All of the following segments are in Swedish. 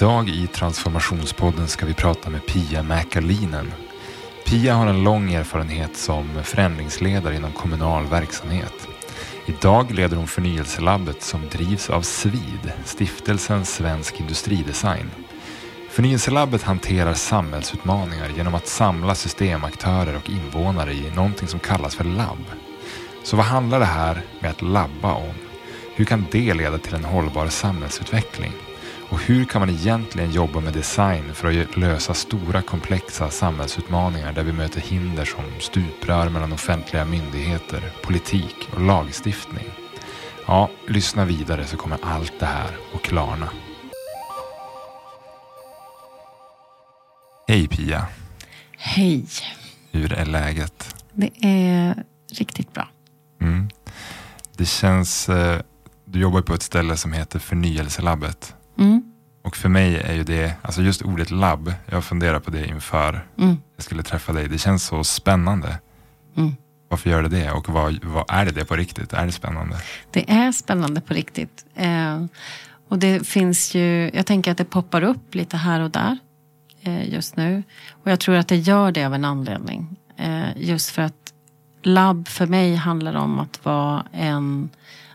Idag i Transformationspodden ska vi prata med Pia Mäkalinen. Pia har en lång erfarenhet som förändringsledare inom kommunal verksamhet. Idag leder hon förnyelselabbet som drivs av Svid, stiftelsen Svensk Industridesign. Förnyelselabbet hanterar samhällsutmaningar genom att samla systemaktörer och invånare i någonting som kallas för labb. Så vad handlar det här med att labba om? Hur kan det leda till en hållbar samhällsutveckling? Och hur kan man egentligen jobba med design för att lösa stora komplexa samhällsutmaningar där vi möter hinder som stuprör mellan offentliga myndigheter, politik och lagstiftning? Ja, lyssna vidare så kommer allt det här att klarna. Hej Pia! Hej! Hur är läget? Det är riktigt bra. Mm. Det känns... Eh, du jobbar på ett ställe som heter Förnyelselabbet. Mm. Och för mig är ju det, alltså just ordet labb, jag funderar på det inför Mm. jag skulle träffa dig. Det känns så spännande. Mm. Varför gör det det? Och vad, vad är det det på riktigt? Är det spännande? Det är spännande på riktigt. Eh, och det finns ju, jag tänker att det poppar upp lite här och där eh, just nu. Och jag tror att det gör det av en anledning. Eh, just för att labb för mig handlar om att vara en,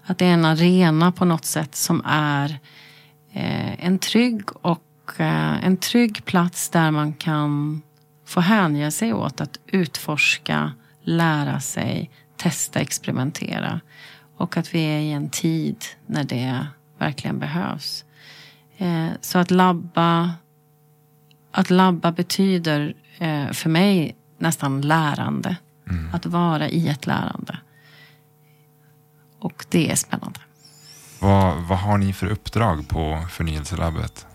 att det är en arena på något sätt som är en trygg och eh, en trygg plats där man kan få hänge sig åt att utforska, lära sig, testa, experimentera. Och att vi är i en tid när det verkligen behövs. Eh, så att labba, att labba betyder eh, för mig nästan lärande. Att vara i ett lärande. Och det är spännande. Vad, vad har ni för uppdrag på Förnyelselabbet?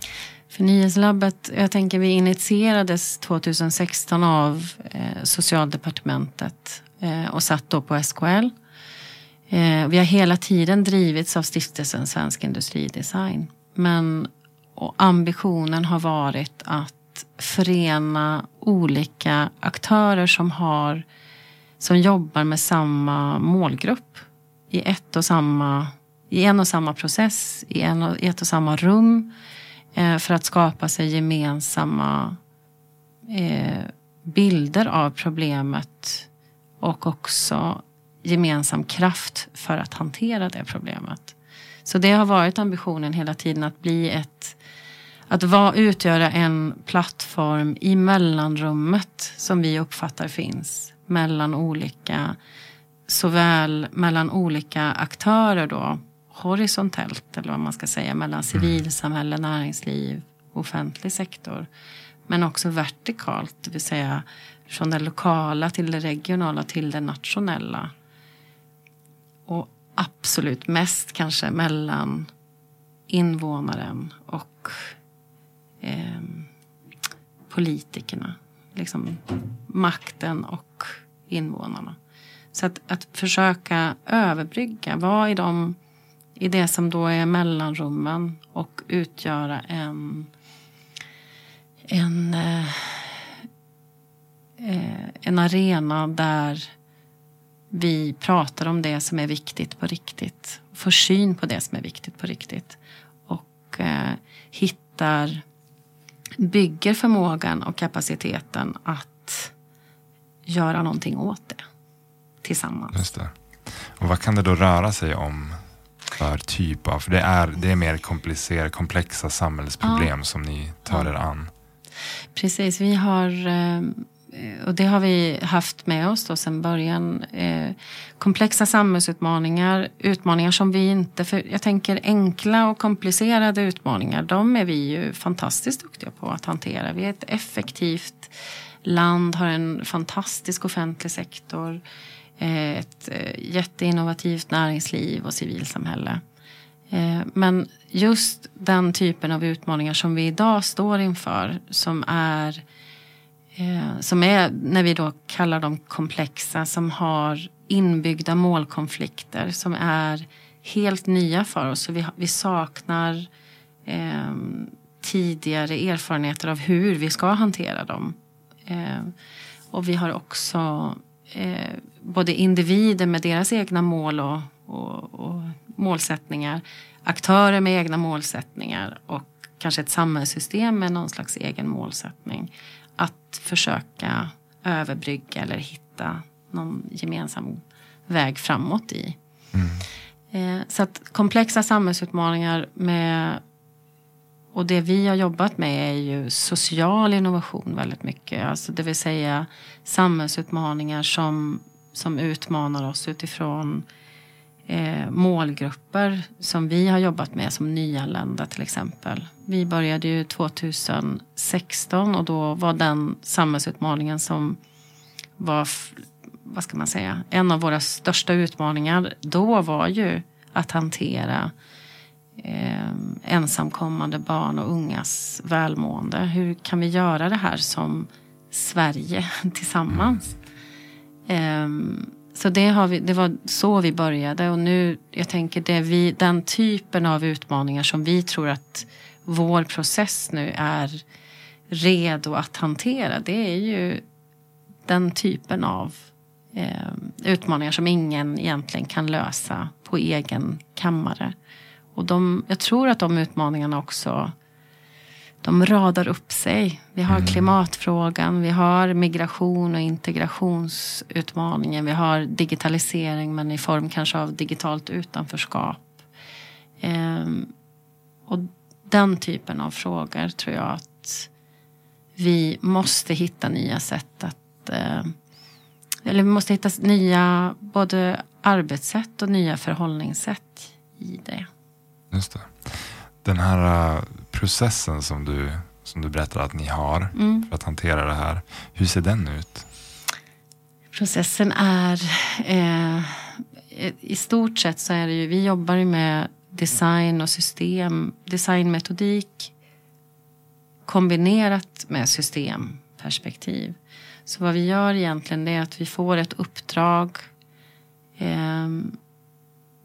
Förnyelselabbet, jag tänker vi initierades 2016 av eh, Socialdepartementet eh, och satt då på SKL. Eh, vi har hela tiden drivits av stiftelsen Svensk Industridesign. Men och ambitionen har varit att förena olika aktörer som har som jobbar med samma målgrupp i ett och samma i en och samma process, i, en och, i ett och samma rum eh, för att skapa sig gemensamma eh, bilder av problemet och också gemensam kraft för att hantera det problemet. Så det har varit ambitionen hela tiden att bli ett att va, utgöra en plattform i mellanrummet som vi uppfattar finns mellan olika såväl mellan olika aktörer då horisontellt eller vad man ska säga mellan civilsamhälle, näringsliv, offentlig sektor. Men också vertikalt, det vill säga från det lokala till det regionala till det nationella. Och absolut mest kanske mellan invånaren och eh, politikerna. Liksom makten och invånarna. Så att, att försöka överbrygga, vara i, de, i det som då är mellanrummen och utgöra en, en, eh, eh, en arena där vi pratar om det som är viktigt på riktigt. Får syn på det som är viktigt på riktigt. Och eh, hittar, bygger förmågan och kapaciteten att göra någonting åt det tillsammans. Just det. Och vad kan det då röra sig om för typ av, för det är, det är mer komplicerade, komplexa samhällsproblem som ni tar er an. Precis, vi har eh, och det har vi haft med oss då sedan början. Eh, komplexa samhällsutmaningar, utmaningar som vi inte, för jag tänker enkla och komplicerade utmaningar, de är vi ju fantastiskt duktiga på att hantera. Vi är ett effektivt land, har en fantastisk offentlig sektor, Eh, ett eh, jätteinnovativt näringsliv och civilsamhälle. Eh, men just den typen av utmaningar som vi idag står inför som är som är när vi då kallar dem komplexa som har inbyggda målkonflikter som är helt nya för oss. Så vi, vi saknar eh, tidigare erfarenheter av hur vi ska hantera dem. Eh, och vi har också eh, både individer med deras egna mål och, och, och målsättningar, aktörer med egna målsättningar och kanske ett samhällssystem med någon slags egen målsättning. Att försöka överbrygga eller hitta någon gemensam väg framåt i. Mm. Eh, så att komplexa samhällsutmaningar med och det vi har jobbat med är ju social innovation väldigt mycket. Alltså det vill säga samhällsutmaningar som, som utmanar oss utifrån eh, målgrupper som vi har jobbat med som nyanlända till exempel. Vi började ju 2016 och då var den samhällsutmaningen som var, vad ska man säga, en av våra största utmaningar då var ju att hantera eh, ensamkommande barn och ungas välmående. Hur kan vi göra det här som Sverige tillsammans? Eh, så det, har vi, det var så vi började och nu, jag tänker det vi, den typen av utmaningar som vi tror att vår process nu är redo att hantera. Det är ju den typen av eh, utmaningar som ingen egentligen kan lösa på egen kammare. Och de, jag tror att de utmaningarna också de radar upp sig. Vi har mm. klimatfrågan, vi har migration och integrationsutmaningen. Vi har digitalisering men i form kanske av digitalt utanförskap. Ehm, och den typen av frågor tror jag att vi måste hitta nya sätt att eh, eller vi måste hitta nya både arbetssätt och nya förhållningssätt i det. Just det. Den här uh, processen som du, som du berättar att ni har mm. för att hantera det här. Hur ser den ut? Processen är eh, i stort sett så är det ju, vi jobbar ju med design och system, designmetodik kombinerat med systemperspektiv. Så vad vi gör egentligen är att vi får ett uppdrag eh,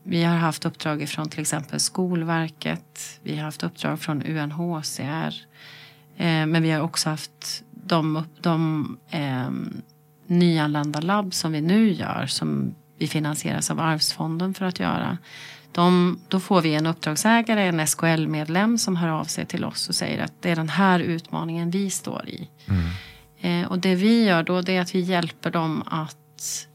vi har haft uppdrag från till exempel Skolverket. Vi har haft uppdrag från UNHCR. Eh, men vi har också haft de, de eh, nyanlända labb som vi nu gör. Som vi finansieras av Arvsfonden för att göra. De, då får vi en uppdragsägare, en SKL-medlem som hör av sig till oss och säger att det är den här utmaningen vi står i. Mm. Eh, och det vi gör då det är att vi hjälper dem att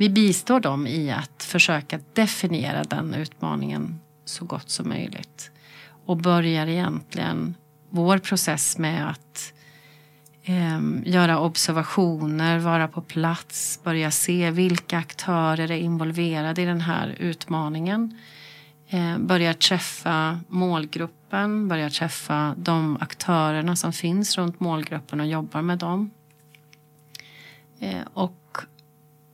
vi bistår dem i att försöka definiera den utmaningen så gott som möjligt. Och börjar egentligen vår process med att eh, göra observationer, vara på plats, börja se vilka aktörer är involverade i den här utmaningen. Eh, börja träffa målgruppen, börja träffa de aktörerna som finns runt målgruppen och jobbar med dem. Eh, och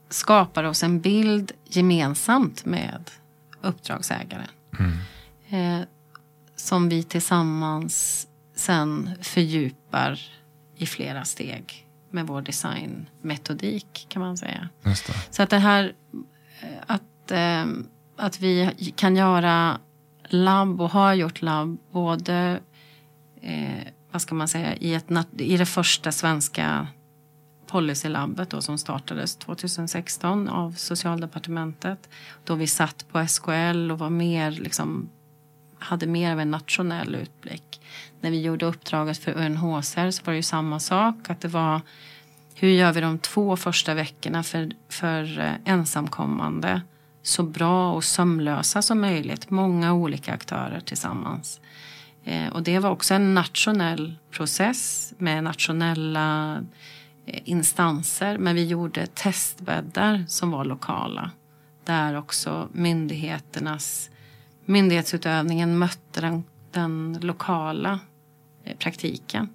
skapar oss en bild gemensamt med uppdragsägaren. Mm. Eh, som vi tillsammans sen fördjupar i flera steg med vår designmetodik kan man säga. Så att det här eh, att, eh, att vi kan göra labb och har gjort labb både eh, vad ska man säga i, ett, i det första svenska Policylabbet då, som startades 2016 av socialdepartementet. Då vi satt på SKL och var mer, liksom, hade mer av en nationell utblick. När vi gjorde uppdraget för UNHCR så var det ju samma sak. Att det var hur gör vi de två första veckorna för, för eh, ensamkommande så bra och sömlösa som möjligt. Många olika aktörer tillsammans. Eh, och det var också en nationell process med nationella Eh, instanser men vi gjorde testbäddar som var lokala. Där också myndigheternas myndighetsutövningen mötte den, den lokala eh, praktiken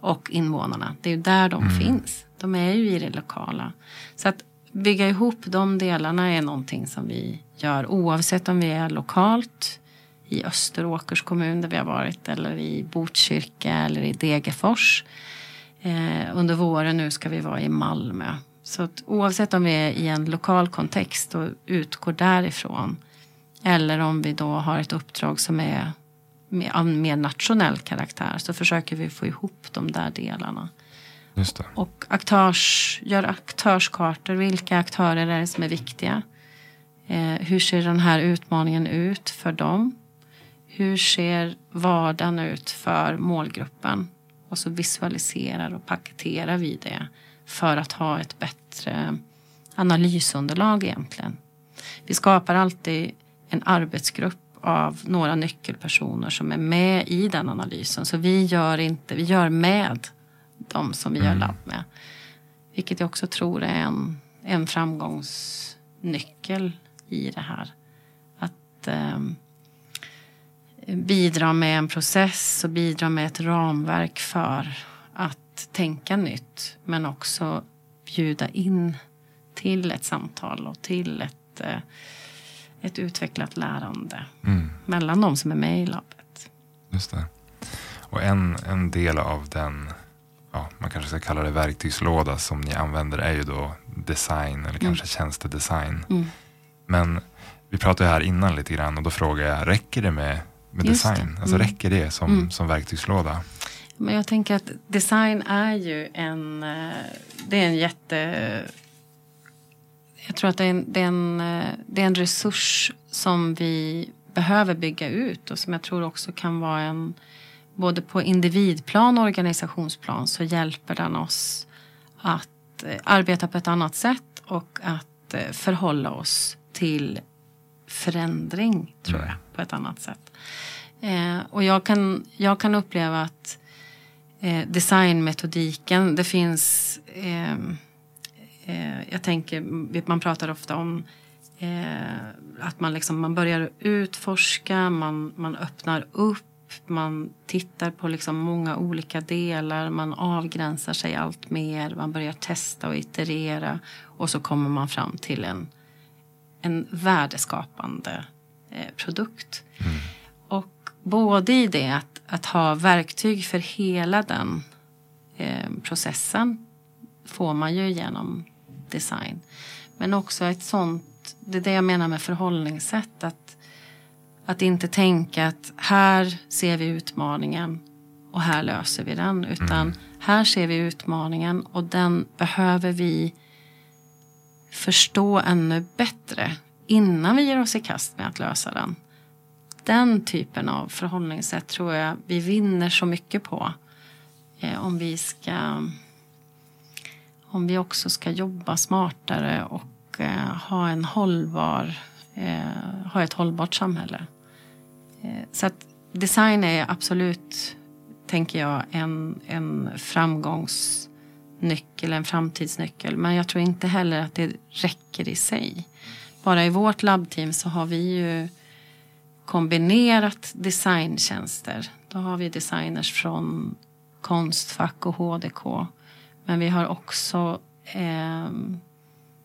och invånarna. Det är ju där de mm. finns. De är ju i det lokala. Så att bygga ihop de delarna är någonting som vi gör oavsett om vi är lokalt i Österåkers kommun där vi har varit eller i Botkyrka eller i Degerfors Eh, under våren nu ska vi vara i Malmö. Så att oavsett om vi är i en lokal kontext och utgår därifrån eller om vi då har ett uppdrag som är av mer nationell karaktär så försöker vi få ihop de där delarna. Och aktörs, gör aktörskartor. Vilka aktörer är det som är viktiga? Eh, hur ser den här utmaningen ut för dem? hur ser vardagen ut för målgruppen? Och så visualiserar och paketerar vi det för att ha ett bättre analysunderlag egentligen. Vi skapar alltid en arbetsgrupp av några nyckelpersoner som är med i den analysen. Så vi gör inte, vi gör med de som vi mm. gör labb med. Vilket jag också tror är en, en framgångsnyckel i det här. Att eh, bidra med en process och bidra med ett ramverk för att tänka nytt. Men också bjuda in till ett samtal och till ett, eh, ett utvecklat lärande mm. mellan de som är med i labbet. Just det. Och en, en del av den, ja, man kanske ska kalla det verktygslåda som ni använder är ju då design eller mm. kanske tjänstedesign. Mm. Men vi pratade här innan lite grann och då frågade jag, räcker det med, med design? Alltså mm. räcker det som, mm. som verktygslåda? Men jag tänker att design är ju en, eh, det är en jätte jag tror att det är, en, det, är en, eh, det är en resurs som vi behöver bygga ut och som jag tror också kan vara en både på individplan och organisationsplan så hjälper den oss att eh, arbeta på ett annat sätt och att förhålla oss till förändring tror jag på ett annat sätt. Eh, och jag kan, jag kan uppleva att eh, designmetodiken, det finns eh, eh, jag tänker, man pratar ofta om eh, att man, liksom, man börjar utforska, man, man öppnar upp, man tittar på liksom många olika delar, man avgränsar sig allt mer, man börjar testa och iterera och så kommer man fram till en, en värdeskapande eh, produkt. Mm. Både i det att, att ha verktyg för hela den eh, processen får man ju genom design. Men också ett sånt, det är det jag menar med förhållningssätt. Att, att inte tänka att här ser vi utmaningen och här löser vi den. Utan mm. här ser vi utmaningen och den behöver vi förstå ännu bättre innan vi ger oss i kast med att lösa den. Den typen av förhållningssätt tror jag vi vinner så mycket på. Eh, om vi ska om vi också ska jobba smartare och eh, ha en hållbar, eh, ha ett hållbart samhälle. Eh, så att design är absolut, tänker jag, en, en framgångsnyckel, en framtidsnyckel. Men jag tror inte heller att det räcker i sig. Bara i vårt labbteam så har vi ju kombinerat designtjänster. Då har vi designers från Konstfack och HDK men vi har också eh,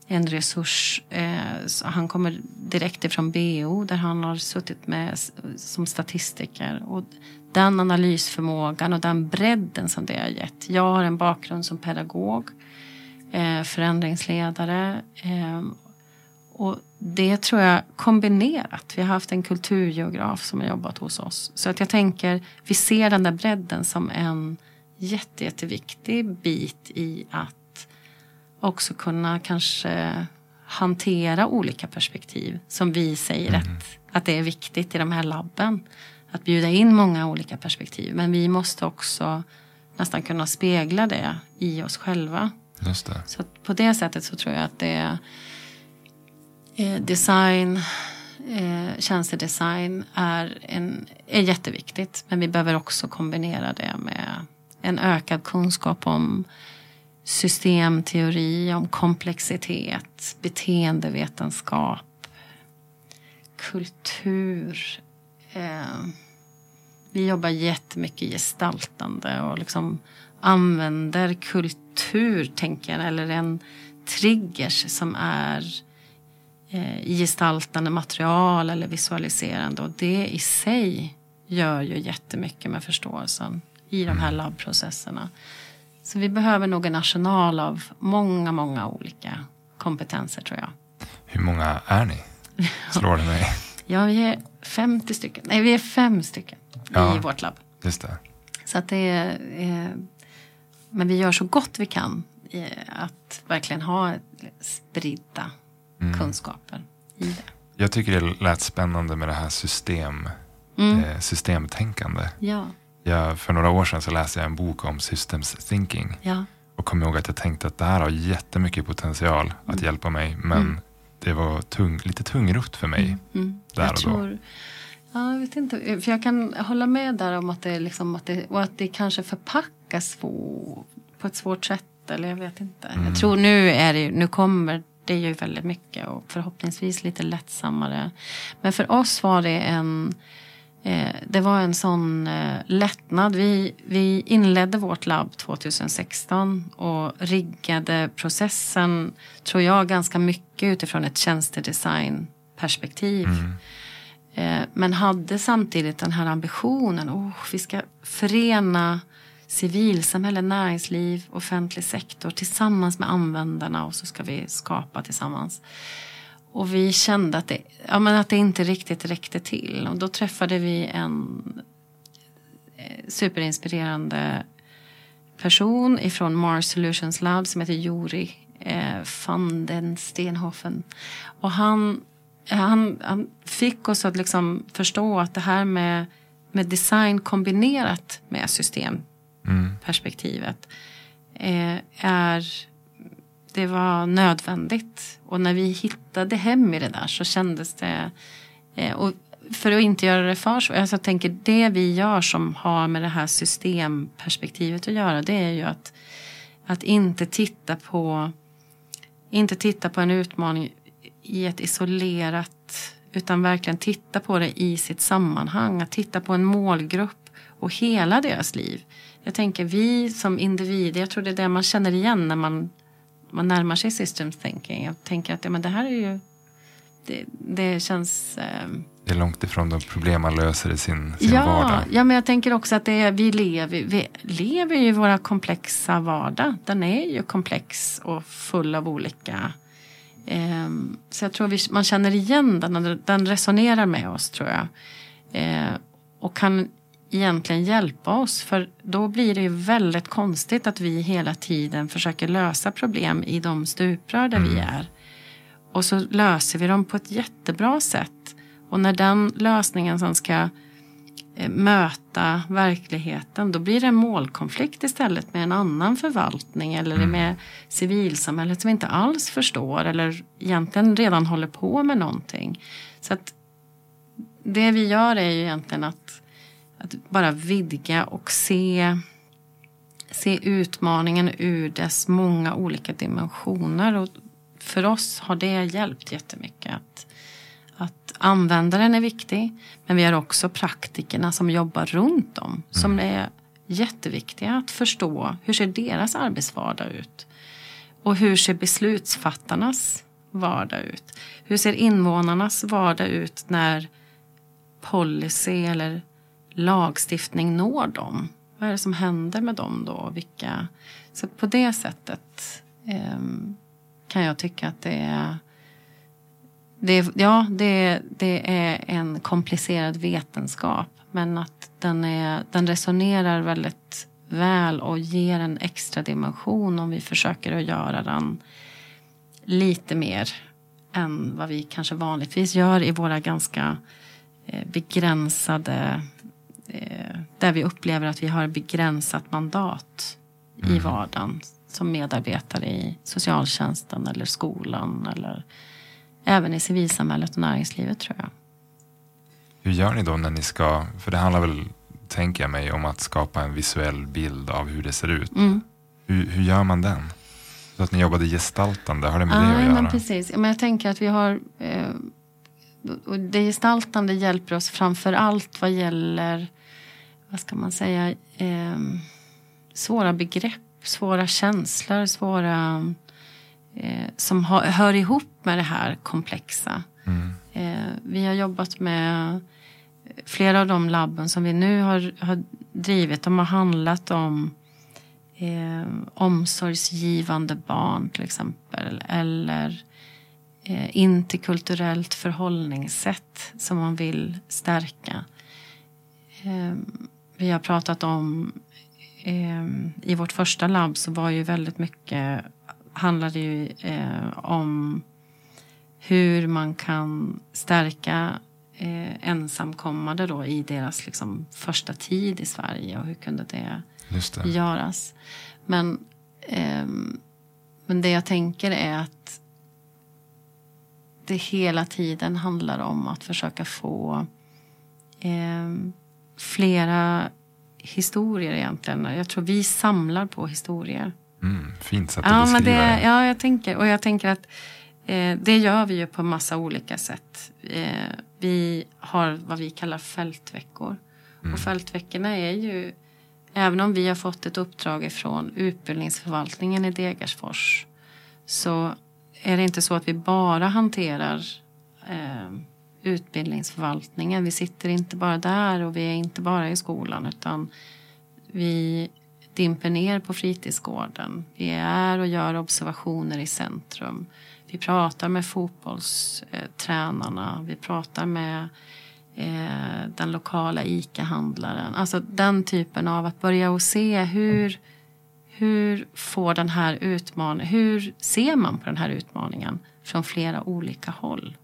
en resurs. Eh, han kommer direkt ifrån BO där han har suttit med som statistiker. Och den analysförmågan och den bredden som det har gett. Jag har en bakgrund som pedagog, eh, förändringsledare. Ehm, och det tror jag kombinerat. Vi har haft en kulturgeograf som har jobbat hos oss. Så att jag tänker, vi ser den där bredden som en jätte, jätteviktig bit i att också kunna kanske hantera olika perspektiv som vi säger mm. att, att det är viktigt i de här labben. Att bjuda in många olika perspektiv. Men vi måste också nästan kunna spegla det i oss själva. Just det. Så på det sättet så tror jag att det är eh, design, eh, tjänstedesign är, en, är jätteviktigt. Men vi behöver också kombinera det med en ökad kunskap om systemteori, om komplexitet, beteendevetenskap, kultur. Eh, vi jobbar jättemycket gestaltande och liksom använder kultur, tänker jag, eller en triggers som är eh, gestaltande material eller visualiserande. Och det i sig gör ju jättemycket med förståelsen i de här mm. labbprocesserna. Så vi behöver nog en arsenal av många, många olika kompetenser tror jag. Hur många är ni? Slår det mig? ja, vi är 50 stycken. Nej, vi är fem stycken ja, i vårt labb. Just det. Så att det är, eh, men vi gör så gott vi kan att verkligen ha spridda mm. kunskaper i det. Jag tycker det lät spännande med det här system mm. eh, systemtänkande. Ja. Jag, för några år sedan så läste jag en bok om systems thinking. Ja. Och kom ihåg att jag tänkte att det här har jättemycket potential att mm. hjälpa mig. Men mm. det var tung, lite tungrott för mig. Mm. mm. Där jag och tror, då. Ja, jag vet inte. För jag kan hålla med där om att det, liksom, att det, och att det kanske förpackas på, på ett svårt sätt. Eller jag vet inte. Jag mm. tror nu är det nu kommer det ju väldigt mycket och förhoppningsvis lite lättsammare. Men för oss var det en eh, det var en sån eh, lättnad. Vi, vi inledde vårt labb 2016 och riggade processen, tror jag, ganska mycket utifrån ett tjänstedesignperspektiv. Mm. Eh, men hade samtidigt den här ambitionen, oh, vi ska förena civilsamhälle, näringsliv, offentlig sektor tillsammans med användarna och så ska vi skapa tillsammans. Och vi kände att det, ja, men att det inte riktigt räckte till. Och då träffade vi en eh, superinspirerande person ifrån Mars Solutions Lab som heter Jori eh, van den Stenhofen. Och han, han, han fick oss att liksom förstå att det här med, med design kombinerat med system mm. perspektivet eh, är det var nödvändigt. Och när vi hittade hem i det där så kändes det eh, och för att inte göra det för svårt. Alltså jag tänker det vi gör som har med det här systemperspektivet att göra. Det är ju att, att inte titta på inte titta på en utmaning i ett isolerat utan verkligen titta på det i sitt sammanhang. Att titta på en målgrupp och hela deras liv. Jag tänker vi som individer, jag tror det är det man känner igen när man, man närmar sig systems thinking. Jag tänker att ja, men det här är ju, det, det känns... Eh, det är långt ifrån de problem man löser i sin, sin ja, vardag. Ja, men jag tänker också att det är, vi, lever, vi lever i våra komplexa vardag. Den är ju komplex och full av olika eh, så jag tror vi, man känner igen den, den resonerar med oss tror jag. Eh, och kan egentligen hjälpa oss. För då blir det ju väldigt konstigt att vi hela tiden försöker lösa problem i de stuprör där mm. vi är. Och så löser vi dem på ett jättebra sätt. Och när den lösningen som ska eh, möta verkligheten då blir det en målkonflikt istället med en annan förvaltning eller mm. med civilsamhället som inte alls förstår eller egentligen redan håller på med någonting. Så att det vi gör är ju egentligen att att bara vidga och se, se utmaningen ur dess många olika dimensioner. Och för oss har det hjälpt jättemycket. Att, att användaren är viktig, men vi har också praktikerna som jobbar runt dem. Som mm. är jätteviktiga att förstå. Hur ser deras arbetsvardag ut? Och hur ser beslutsfattarnas vardag ut? Hur ser invånarnas vardag ut när policy eller lagstiftning når dem? Vad är det som händer med dem då? Vilka... Så på det sättet eh, kan jag tycka att det är det, ja, det, det är en komplicerad vetenskap men att den, är, den resonerar väldigt väl och ger en extra dimension om vi försöker att göra den lite mer än vad vi kanske vanligtvis gör i våra ganska eh, begränsade där vi upplever att vi har begränsat mandat mm. i vardagen som medarbetare i socialtjänsten eller skolan eller även i civilsamhället och näringslivet tror jag. Hur gör ni då när ni ska, för det handlar väl, tänker jag mig, om att skapa en visuell bild av hur det ser ut. Mm. Hur, hur gör man den? Så att ni jobbade gestaltande, har det med ah, det att göra? Men precis, men jag tänker att vi har eh, och det gestaltande hjälper oss framför allt vad gäller vad ska man säga, eh, svåra begrepp, svåra känslor, svåra eh, som har, hör ihop med det här komplexa. Mm. Eh, vi har jobbat med flera av de labben som vi nu har, har drivit. De har handlat om eh, omsorgsgivande barn till exempel. Eller eh, interkulturellt förhållningssätt som man vill stärka. Eh, vi har pratat om eh, i vårt första labb så var ju väldigt mycket handlade ju eh, om hur man kan stärka eh, ensamkommande då i deras liksom, första tid i Sverige och hur kunde det, det. göras. Men, eh, men det jag tänker är att det hela tiden handlar om att försöka få eh, flera historier egentligen. Jag tror vi samlar på historier. Mm, fint sätt att ja, beskriva det. Ja, jag tänker, och jag tänker att eh, det gör vi ju på massa olika sätt. Eh, vi har vad vi kallar fältveckor. Mm. Och fältveckorna är ju, även om vi har fått ett uppdrag ifrån utbildningsförvaltningen i Degersfors så är det inte så att vi bara hanterar eh, utbildningsförvaltningen. Vi sitter inte bara där och vi är inte bara i skolan utan vi dimper ner på fritidsgården. Vi är och gör observationer i centrum. Vi pratar med fotbollstränarna. Vi pratar med eh, den lokala ICA-handlaren. Alltså den typen av att börja och se hur, hur får den här utmaningen, hur ser man på den här utmaningen från flera olika håll?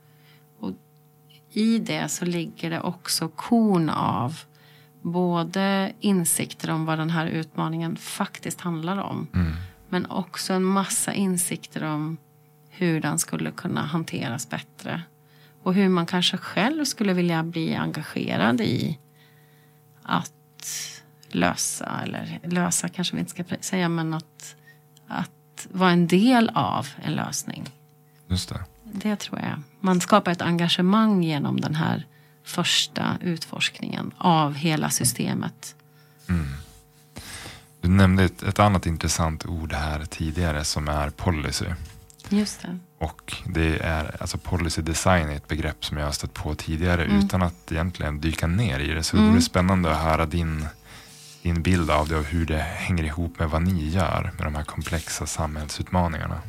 I det så ligger det också korn av både insikter om vad den här utmaningen faktiskt handlar om. Mm. Men också en massa insikter om hur den skulle kunna hanteras bättre. Och hur man kanske själv skulle vilja bli engagerad i att lösa, eller lösa kanske vi inte ska säga, men att, att vara en del av en lösning. Just det. Det tror jag. Man skapar ett engagemang genom den här första utforskningen av hela systemet. Mm. Du nämnde ett, ett, annat intressant ord här tidigare som är policy. Just det. Och det är, alltså policy design är ett begrepp som jag har stött på tidigare mm. utan att egentligen dyka ner i det. Så det vore mm. spännande att höra din, din bild av det och hur det hänger ihop med vad ni gör med de här komplexa samhällsutmaningarna.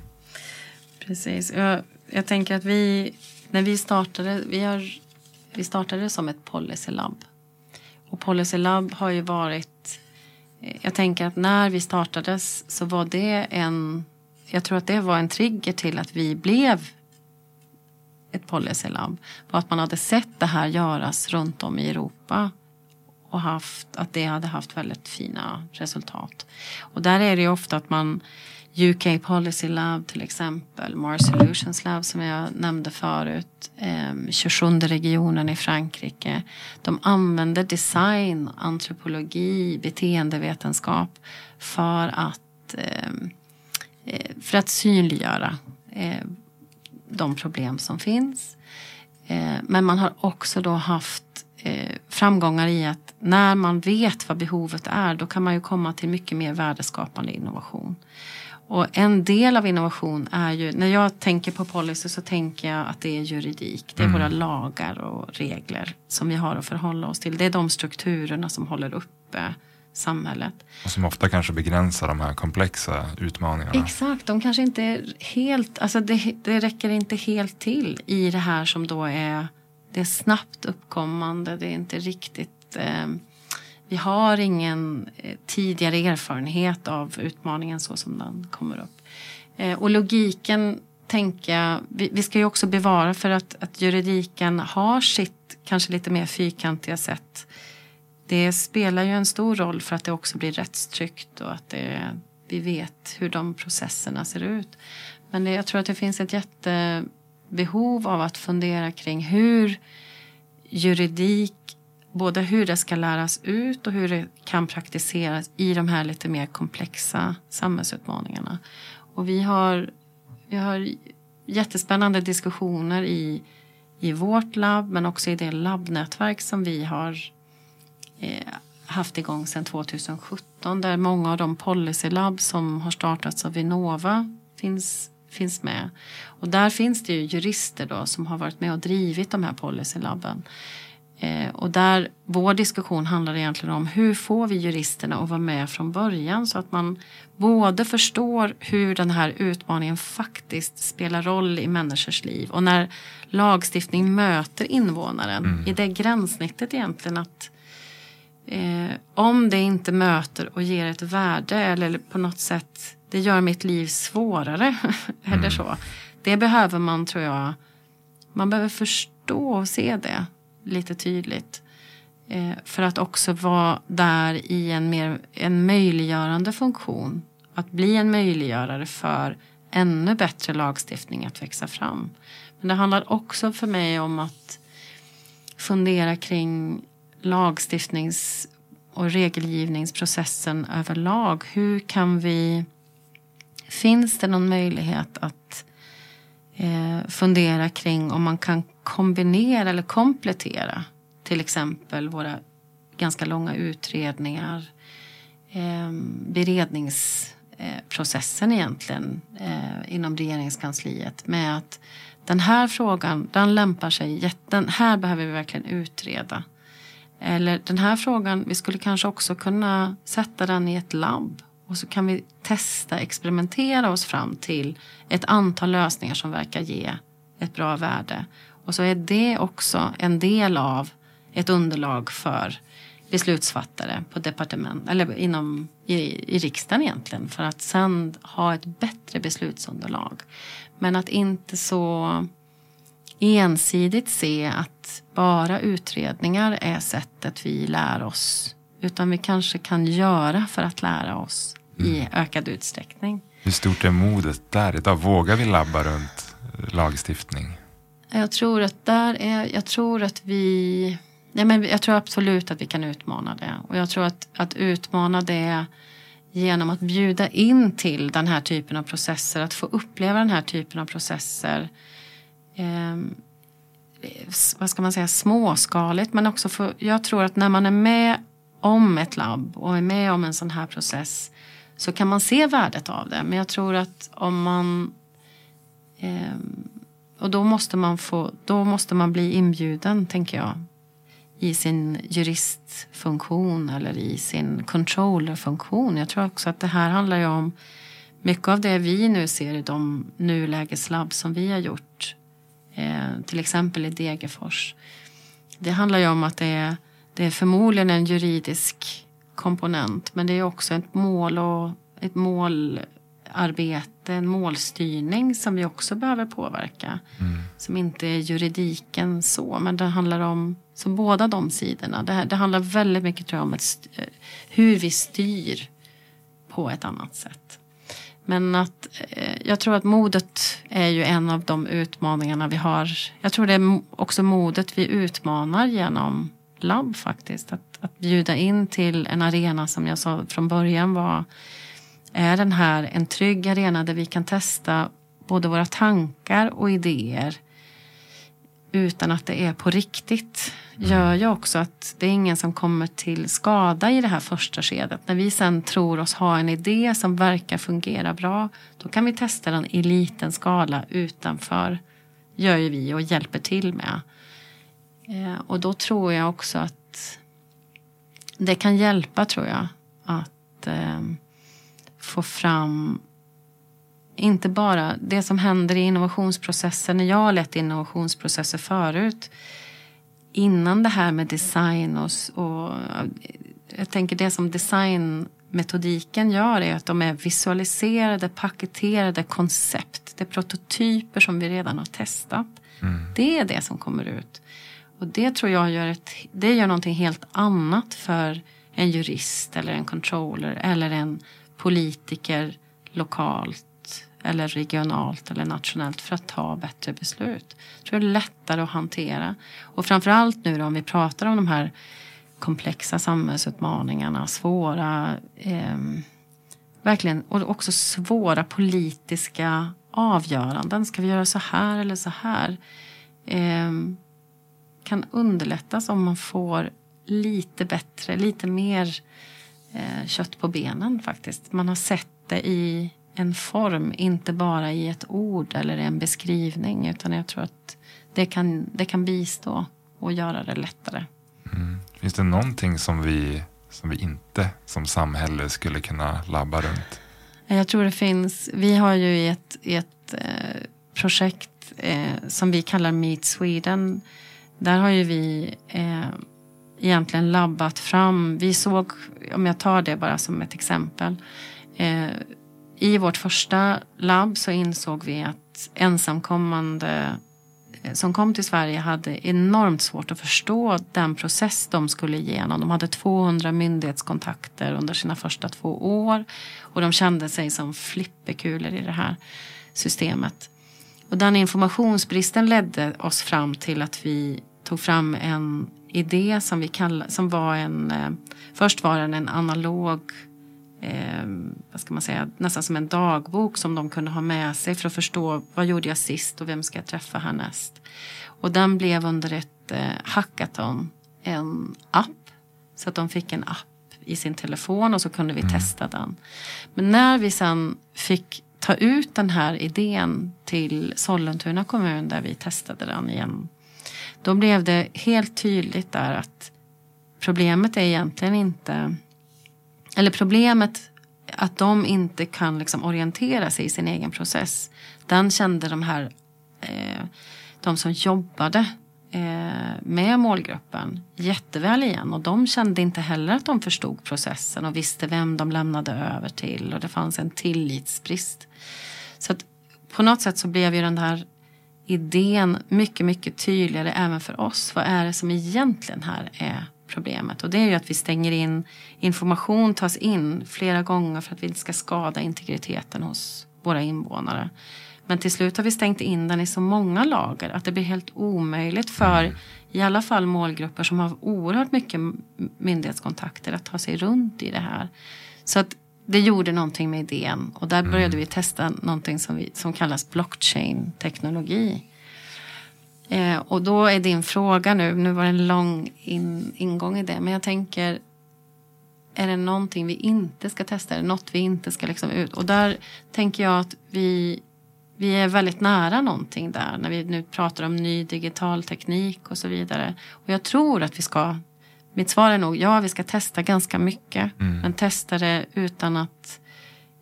Precis. Jag, jag tänker att vi, när vi startade, vi, har, vi startade som ett policy lab. Och policy lab har ju varit, eh, jag tänker att när vi startades så var det en jag tror att det var en trigger till att vi blev ett policylabb. Var att man hade sett det här göras runt om i Europa och haft, att det hade haft väldigt fina resultat. Och där är det ju ofta att man UK Policy Lab till exempel, Mars Solutions Lab som jag nämnde förut, eh, 27 regionen i Frankrike. De använder design, antropologi, beteendevetenskap för att ehm, eh, för att synliggöra eh, de problem som finns. Eh, men man har också då haft eh, framgångar i att när man vet vad behovet är då kan man ju komma till mycket mer värdeskapande innovation. Och en del av innovation är ju, när jag tänker på policy så tänker jag att det är juridik. Det är mm. våra lagar och regler som vi har att förhålla oss till. Det är de strukturerna som håller uppe samhället. Och som ofta kanske begränsar de här komplexa utmaningarna. Exakt, de kanske inte är helt, alltså det, det räcker inte helt till i det här som då är, det är snabbt uppkommande, det är inte riktigt eh, vi har ingen eh, tidigare erfarenhet av utmaningen så som den kommer upp. Eh, och logiken tänker jag, vi, vi, ska ju också bevara för att, att juridiken har sitt kanske lite mer fyrkantiga sätt det spelar ju en stor roll för att det också blir rättstryggt och att det, vi vet hur de processerna ser ut. Men det, jag tror att det finns ett jättebehov av att fundera kring hur juridik, både hur det ska läras ut och hur det kan praktiseras i de här lite mer komplexa samhällsutmaningarna. Och vi har, vi har jättespännande diskussioner i, i vårt labb men också i det labbnätverk som vi har eh, haft igång sedan 2017 där många av de policylabb som har startats av Vinnova finns, finns med. Och där finns det ju jurister då som har varit med och drivit de här policylabben. Eh, och där vår diskussion handlar egentligen om hur får vi juristerna att vara med från början så att man både förstår hur den här utmaningen faktiskt spelar roll i människors liv och när lagstiftning möter invånaren mm. i det gränssnittet egentligen att Eh, om det inte möter och ger ett värde eller på något sätt det gör mitt liv svårare eller mm. så. Det behöver man tror jag. Man behöver förstå och se det lite tydligt. Eh, för att också vara där i en mer en möjliggörande funktion. Att bli en möjliggörare för ännu bättre lagstiftning att växa fram. Men det handlar också för mig om att fundera kring lagstiftnings och regelgivningsprocessen överlag. Hur kan vi... Finns det någon möjlighet att eh, fundera kring om man kan kombinera eller komplettera till exempel våra ganska långa utredningar, eh, beredningsprocessen egentligen eh, inom regeringskansliet med att den här frågan, den lämpar sig, den här behöver vi verkligen utreda. Eller den här frågan, vi skulle kanske också kunna sätta den i ett labb och så kan vi testa, experimentera oss fram till ett antal lösningar som verkar ge ett bra värde. Och så är det också en del av ett underlag för beslutsfattare på departement eller inom i, i riksdagen egentligen för att sen ha ett bättre beslutsunderlag. Men att inte så ensidigt se att bara utredningar är sättet vi lär oss. Utan vi kanske kan göra för att lära oss mm. i ökad utsträckning. Hur stort är modet där idag? Vågar vi labba runt lagstiftning? Jag tror att där är, jag tror att vi, ja men jag tror absolut att vi kan utmana det. Och jag tror att, att utmana det genom att bjuda in till den här typen av processer, att få uppleva den här typen av processer. Eh, vad ska man säga, småskaligt men också för, jag tror att när man är med om ett labb och är med om en sån här process så kan man se värdet av det. Men jag tror att om man eh, och då måste man få, då måste man bli inbjuden tänker jag i sin juristfunktion eller i sin controllerfunktion. Jag tror också att det här handlar ju om mycket av det vi nu ser i de nulägeslabb som vi har gjort. Eh, till exempel i Degerfors. Det handlar ju om att det är, det är förmodligen en juridisk komponent men det är också ett mål och ett målarbete, en målstyrning som vi också behöver påverka. Mm. Som inte är juridiken så men det handlar om så båda de sidorna. Det, det handlar väldigt mycket tror jag, om ett, hur vi styr på ett annat sätt. Men att eh, jag tror att modet är ju en av de utmaningarna vi har. Jag tror det är också modet vi utmanar genom labb faktiskt. Att, att bjuda in till en arena som jag sa från början var är den här en trygg arena där vi kan testa både våra tankar och idéer utan att det är på riktigt gör ju också att det är ingen som kommer till skada i det här första skedet. När vi sen tror oss ha en idé som verkar fungera bra då kan vi testa den i liten skala utanför gör ju vi och hjälper till med. Eh, och då tror jag också att det kan hjälpa tror jag att eh, få fram inte bara det som händer i innovationsprocesser. När jag har lett innovationsprocesser förut. Innan det här med design och, och jag tänker det som designmetodiken gör är att de är visualiserade, paketerade koncept. Det är prototyper som vi redan har testat. Mm. Det är det som kommer ut. Och det tror jag gör, ett, det gör någonting helt annat för en jurist eller en controller eller en politiker lokalt eller regionalt eller nationellt för att ta bättre beslut. Jag tror det är lättare att hantera. Och framförallt nu då om vi pratar om de här komplexa samhällsutmaningarna, svåra, eh, verkligen, och också svåra politiska avgöranden. Ska vi göra så här eller så här? Eh, kan underlättas om man får lite bättre, lite mer eh, kött på benen faktiskt. Man har sett det i en form, inte bara i ett ord eller en beskrivning. Utan jag tror att det kan, det kan bistå och göra det lättare. Mm. Finns det någonting som vi, som vi inte som samhälle skulle kunna labba runt? Jag tror det finns. Vi har ju ett, ett eh, projekt eh, som vi kallar Meet Sweden. Där har ju vi eh, egentligen labbat fram. Vi såg, om jag tar det bara som ett exempel. Eh, i vårt första labb så insåg vi att ensamkommande eh, som kom till Sverige hade enormt svårt att förstå den process de skulle igenom. De hade 200 myndighetskontakter under sina första två år och de kände sig som flipperkulor i det här systemet. Och den informationsbristen ledde oss fram till att vi tog fram en idé som vi kallade, som var en, eh, först var den en analog eh, vad ska man säga, nästan som en dagbok som de kunde ha med sig för att förstå vad gjorde jag sist och vem ska jag träffa härnäst. Och den blev under ett eh, hackathon en app så att de fick en app i sin telefon och så kunde vi mm. testa den. Men när vi sen fick ta ut den här idén till Sollentuna kommun där vi testade den igen. Då blev det helt tydligt där att problemet är egentligen inte eller problemet att de inte kan liksom orientera sig i sin egen process. Den kände de här, eh, de som jobbade eh, med målgruppen jätteväl igen. Och de kände inte heller att de förstod processen och visste vem de lämnade över till. Och det fanns en tillitsbrist. Så att på något sätt så blev ju den här idén mycket, mycket tydligare även för oss. Vad är det som egentligen här är problemet. Och det är ju att vi stänger in, information tas in flera gånger för att vi inte ska skada integriteten hos våra invånare. Men till slut har vi stängt in den i så många lager att det blir helt omöjligt för mm. i alla fall målgrupper som har oerhört mycket myndighetskontakter att ta sig runt i det här. Så att det gjorde någonting med idén och där började mm. vi testa någonting som, vi, som kallas blockchain-teknologi. Eh, och då är din fråga nu, nu var det en lång in, ingång i det, men jag tänker är det någonting vi inte ska testa? Är det något vi inte ska liksom ut? Och där tänker jag att vi, vi är väldigt nära någonting där när vi nu pratar om ny digital teknik och så vidare. Och jag tror att vi ska, mitt svar är nog ja, vi ska testa ganska mycket. Mm. Men testa det utan att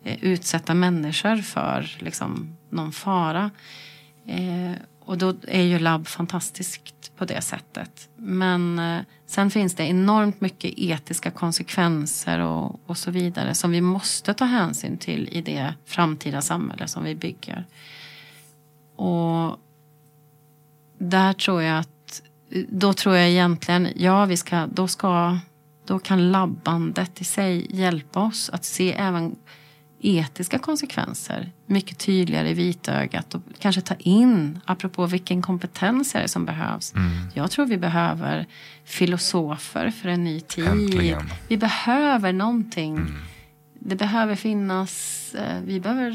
eh, utsätta människor för liksom, någon fara. Eh, och då är ju labb fantastiskt på det sättet. Men eh, sen finns det enormt mycket etiska konsekvenser och, och så vidare som vi måste ta hänsyn till i det framtida samhälle som vi bygger. Och där tror jag att, då tror jag egentligen, ja vi ska, då ska, då kan labbandet i sig hjälpa oss att se även etiska konsekvenser mycket tydligare i vitögat och kanske ta in, apropå vilken kompetens är det som behövs. Mm. Jag tror vi behöver filosofer för en ny tid. Äntligen. Vi behöver någonting. Mm. Det behöver finnas, eh, vi behöver,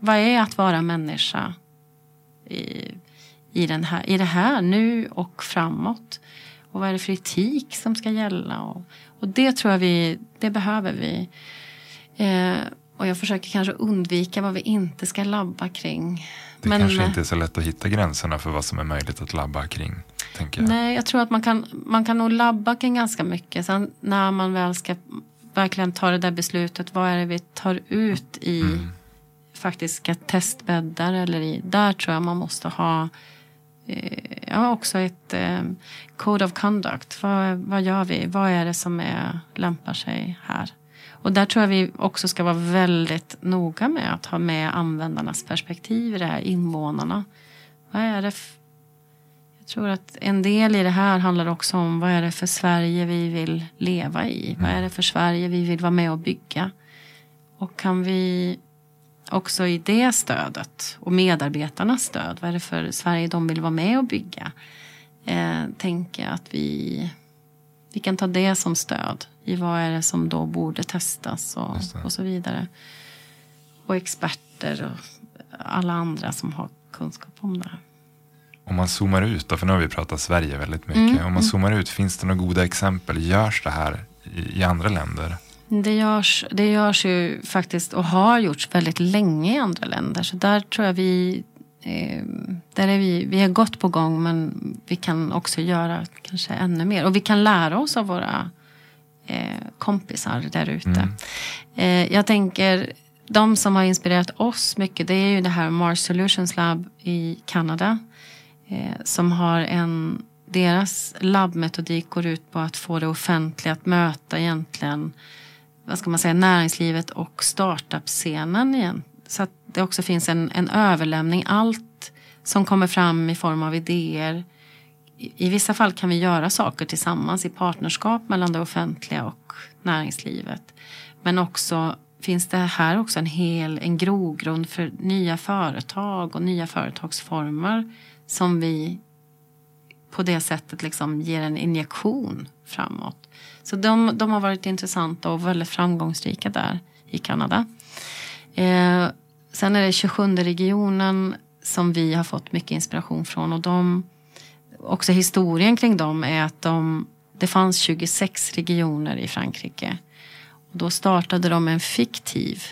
vad är att vara människa i, i, den här, i det här nu och framåt? Och vad är det för etik som ska gälla? Och, och det tror jag vi, det behöver vi. Eh, och jag försöker kanske undvika vad vi inte ska labba kring. Det Men, kanske inte är så lätt att hitta gränserna för vad som är möjligt att labba kring. Tänker jag. Nej, jag tror att man kan, man kan nog labba kring ganska mycket. Sen när man väl ska verkligen ta det där beslutet. Vad är det vi tar ut i mm. faktiska testbäddar eller i. Där tror jag man måste ha eh, Eh, ja, också ett eh, code of conduct. Vad, vad gör vi? Vad är det som är, lämpar sig här? Och där tror jag vi också ska vara väldigt noga med att ha med användarnas perspektiv i det här, invånarna. Vad är det jag tror att en del i det här handlar också om vad är det för Sverige vi vill leva i? Mm. Vad är det för Sverige vi vill vara med och bygga? Och kan vi också i det stödet och medarbetarnas stöd, vad är det för Sverige de vill vara med och bygga? Eh, tänka att vi, vi kan ta det som stöd i vad är det som då borde testas och, och så vidare. Och experter och alla andra som har kunskap om det här. Om man zoomar ut, då, för nu har vi pratat Sverige väldigt mycket. Mm, Om man mm. zoomar ut, finns det några goda exempel? Görs det här i, i andra länder? Det görs, det görs ju faktiskt och har gjorts väldigt länge i andra länder. Så där tror jag vi, eh, där är vi, vi är gott på gång men vi kan också göra kanske ännu mer. Och vi kan lära oss av våra eh, kompisar där ute. Mm. Eh, jag tänker, de som har inspirerat oss mycket det är ju det här Mars Solutions Lab i Kanada. Eh, som har en, deras labbmetodik går ut på att få det offentliga att möta egentligen vad ska man säga, näringslivet och startup-scenen igen. Så att det också finns en, en överlämning. Allt som kommer fram i form av idéer. I, I vissa fall kan vi göra saker tillsammans i partnerskap mellan det offentliga och näringslivet. Men också finns det här också en hel en grogrund för nya företag och nya företagsformer som vi på det sättet liksom ger en injektion framåt. Så de, de har varit intressanta och väldigt framgångsrika där i Kanada. Eh, sen är det 27 regionen som vi har fått mycket inspiration från och de också historien kring dem är att de, det fanns 26 regioner i Frankrike. Och då startade de en fiktiv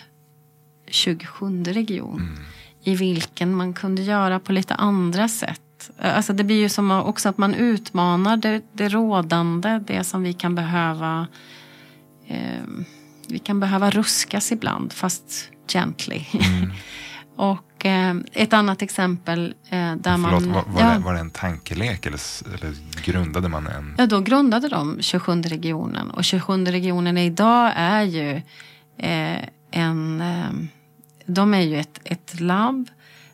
27 region mm. i vilken man kunde göra på lite andra sätt Alltså det blir ju som också att man utmanar det, det rådande, det som vi kan behöva eh, Vi kan behöva ruskas ibland fast gently. Mm. och eh, ett annat exempel eh, där Förlåt, man... Var, var, ja, det, var det en tankelek eller, eller grundade man en? Ja, då grundade de 27 regionen och 27 regionen idag är ju eh, en eh, De är ju ett, ett labb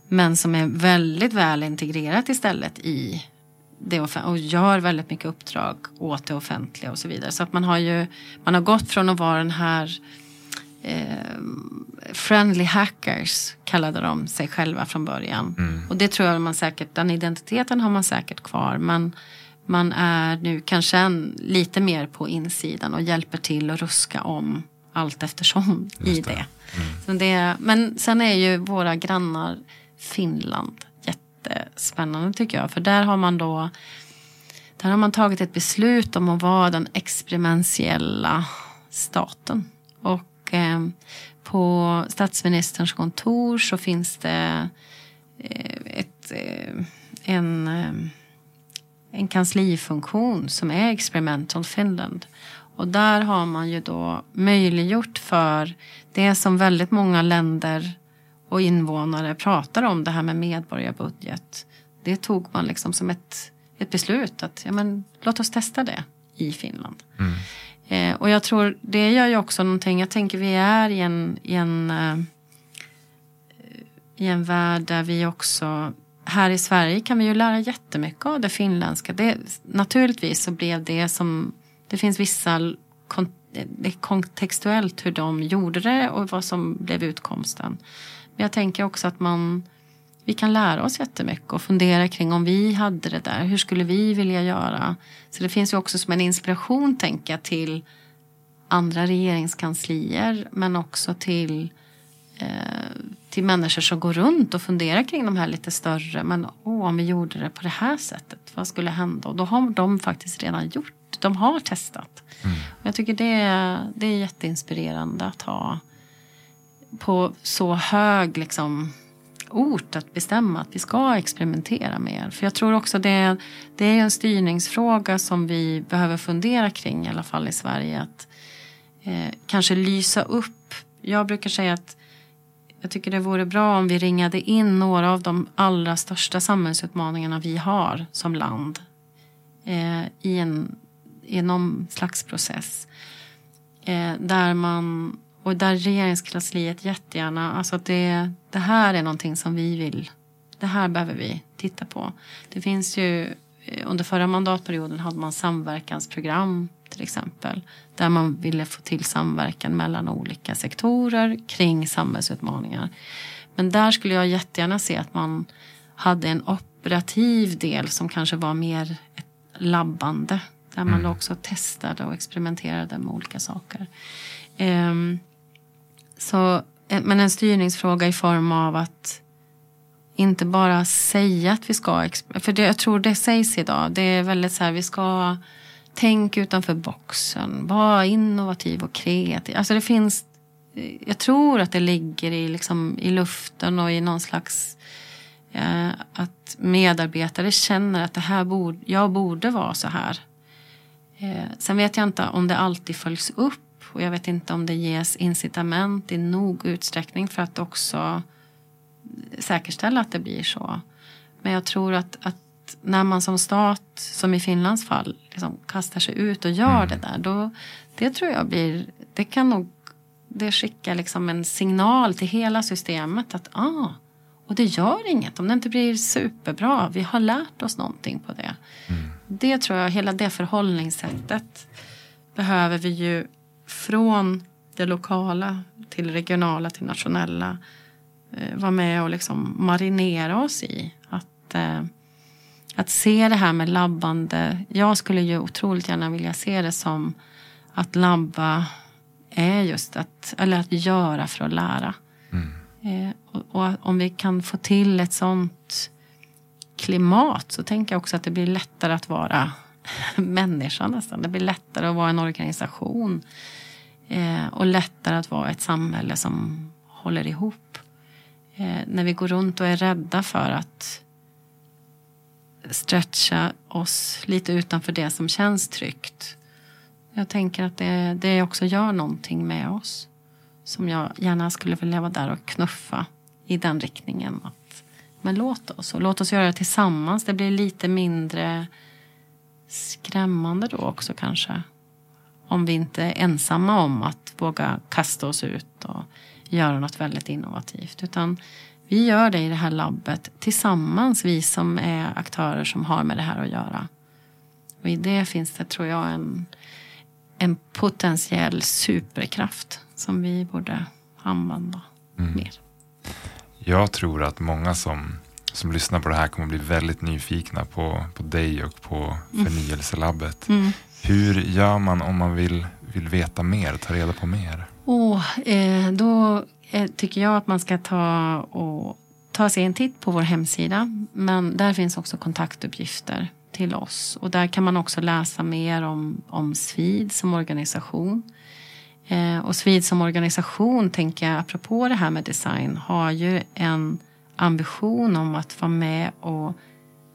men som är väldigt väl integrerat istället i det och gör väldigt mycket uppdrag åt det offentliga och så vidare. Så att man har ju man har gått från att vara den här eh, friendly hackers kallade de sig själva från början. Mm. Och det tror jag man säkert, den identiteten har man säkert kvar. Men man är nu kanske en, lite mer på insidan och hjälper till att ruska om allt eftersom Just i det. det. Mm. Så det. Men sen är ju våra grannar Finland. Jättespännande tycker jag. För där har man då där har man tagit ett beslut om att vara den experimentiella staten. Och eh, på statsministerns kontor så finns det eh, ett, eh, en, eh, en kanslifunktion som är Experimental Finland. Och där har man ju då möjliggjort för det som väldigt många länder och invånare pratar om det här med medborgarbudget. Det tog man liksom som ett, ett beslut att ja, men, låt oss testa det i Finland. Mm. Eh, och jag tror det gör ju också någonting. Jag tänker vi är i en, i en, eh, i en värld där vi också här i Sverige kan vi ju lära jättemycket av det finländska. Det, naturligtvis så blev det som det finns vissa det är kontextuellt hur de gjorde det och vad som blev utkomsten. Men jag tänker också att man vi kan lära oss jättemycket och fundera kring om vi hade det där. Hur skulle vi vilja göra? Så det finns ju också som en inspiration tänker jag till andra regeringskanslier men också till eh, till människor som går runt och funderar kring de här lite större. Men åh, om vi gjorde det på det här sättet, vad skulle hända? Och då har de faktiskt redan gjort. De har testat. Mm. jag tycker det, det är jätteinspirerande att ha på så hög liksom, ort att bestämma att vi ska experimentera mer. För jag tror också det, det är en styrningsfråga som vi behöver fundera kring i alla fall i Sverige. Att eh, kanske lysa upp. Jag brukar säga att jag tycker det vore bra om vi ringade in några av de allra största samhällsutmaningarna vi har som land eh, i, en, i någon slags process. Eh, där man och där regeringskansliet jättegärna, alltså det, det här är någonting som vi vill, det här behöver vi titta på. Det finns ju, eh, under förra mandatperioden hade man samverkansprogram till exempel. Där man ville få till samverkan mellan olika sektorer kring samhällsutmaningar. Men där skulle jag jättegärna se att man hade en operativ del som kanske var mer ett labbande. Där man mm. också testade och experimenterade med olika saker. Um, så, eh, men en styrningsfråga i form av att inte bara säga att vi ska, för det, jag tror det sägs idag, det är väldigt så här, vi ska tänka utanför boxen, vara innovativ och kreativ. Alltså det finns, eh, jag tror att det ligger i, liksom, i luften och i någon slags eh, att medarbetare känner att det här borde, jag borde vara så här. Eh, sen vet jag inte om det alltid följs upp och jag vet inte om det ges incitament i nog utsträckning för att också säkerställa att det blir så. Men jag tror att, att när man som stat, som i Finlands fall, liksom kastar sig ut och gör mm. det där. Då, det tror jag blir, det kan nog, det skickar liksom en signal till hela systemet att ah, Och det gör inget om det inte blir superbra. Vi har lärt oss någonting på det. Mm. Det tror jag, hela det förhållningssättet behöver vi ju från det lokala till regionala till nationella eh, vara med och liksom marinera oss i. Att, eh, att se det här med labbande. Jag skulle ju otroligt gärna vilja se det som att labba är just att, eller att göra för att lära. Mm. Eh, och, och, om vi kan få till ett sånt klimat så tänker jag också att det blir lättare att vara människa nästan. Det blir lättare att vara en organisation. Eh, och lättare att vara ett samhälle som håller ihop. Eh, när vi går runt och är rädda för att stretcha oss lite utanför det som känns tryggt. Jag tänker att det, det också gör någonting med oss. Som jag gärna skulle vilja vara där och knuffa i den riktningen. Att, men låt oss, och låt oss göra det tillsammans. Det blir lite mindre skrämmande då också kanske. Om vi inte är ensamma om att våga kasta oss ut och göra något väldigt innovativt. Utan vi gör det i det här labbet tillsammans, vi som är aktörer som har med det här att göra. Och i det finns det, tror jag, en, en potentiell superkraft som vi borde använda mm. mer. Jag tror att många som, som lyssnar på det här kommer bli väldigt nyfikna på, på dig och på mm. förnyelselabbet. Mm. Hur gör man om man vill, vill veta mer, ta reda på mer? Oh, eh, då eh, tycker jag att man ska ta, och, ta sig en titt på vår hemsida. Men där finns också kontaktuppgifter till oss. Och där kan man också läsa mer om, om Svid som organisation. Eh, och Svid som organisation, tänker jag, apropå det här med design, har ju en ambition om att vara med och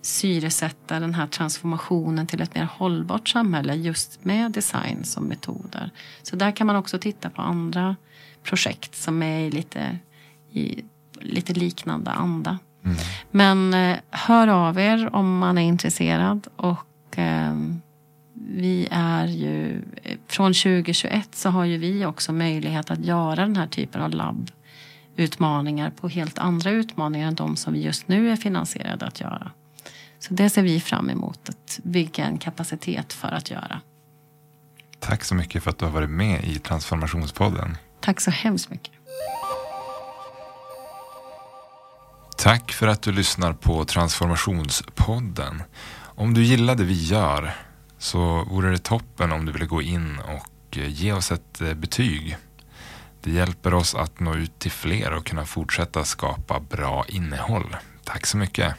syresätta den här transformationen till ett mer hållbart samhälle just med design som metoder. Så där kan man också titta på andra projekt som är i lite, i lite liknande anda. Mm. Men eh, hör av er om man är intresserad och eh, vi är ju från 2021 så har ju vi också möjlighet att göra den här typen av labbutmaningar på helt andra utmaningar än de som vi just nu är finansierade att göra. Så det ser vi fram emot att bygga en kapacitet för att göra. Tack så mycket för att du har varit med i Transformationspodden. Tack så hemskt mycket. Tack för att du lyssnar på Transformationspodden. Om du gillar det vi gör så vore det toppen om du ville gå in och eh, ge oss ett eh, betyg. Det hjälper oss att nå ut till fler och kunna fortsätta skapa bra innehåll. Tack så mycket.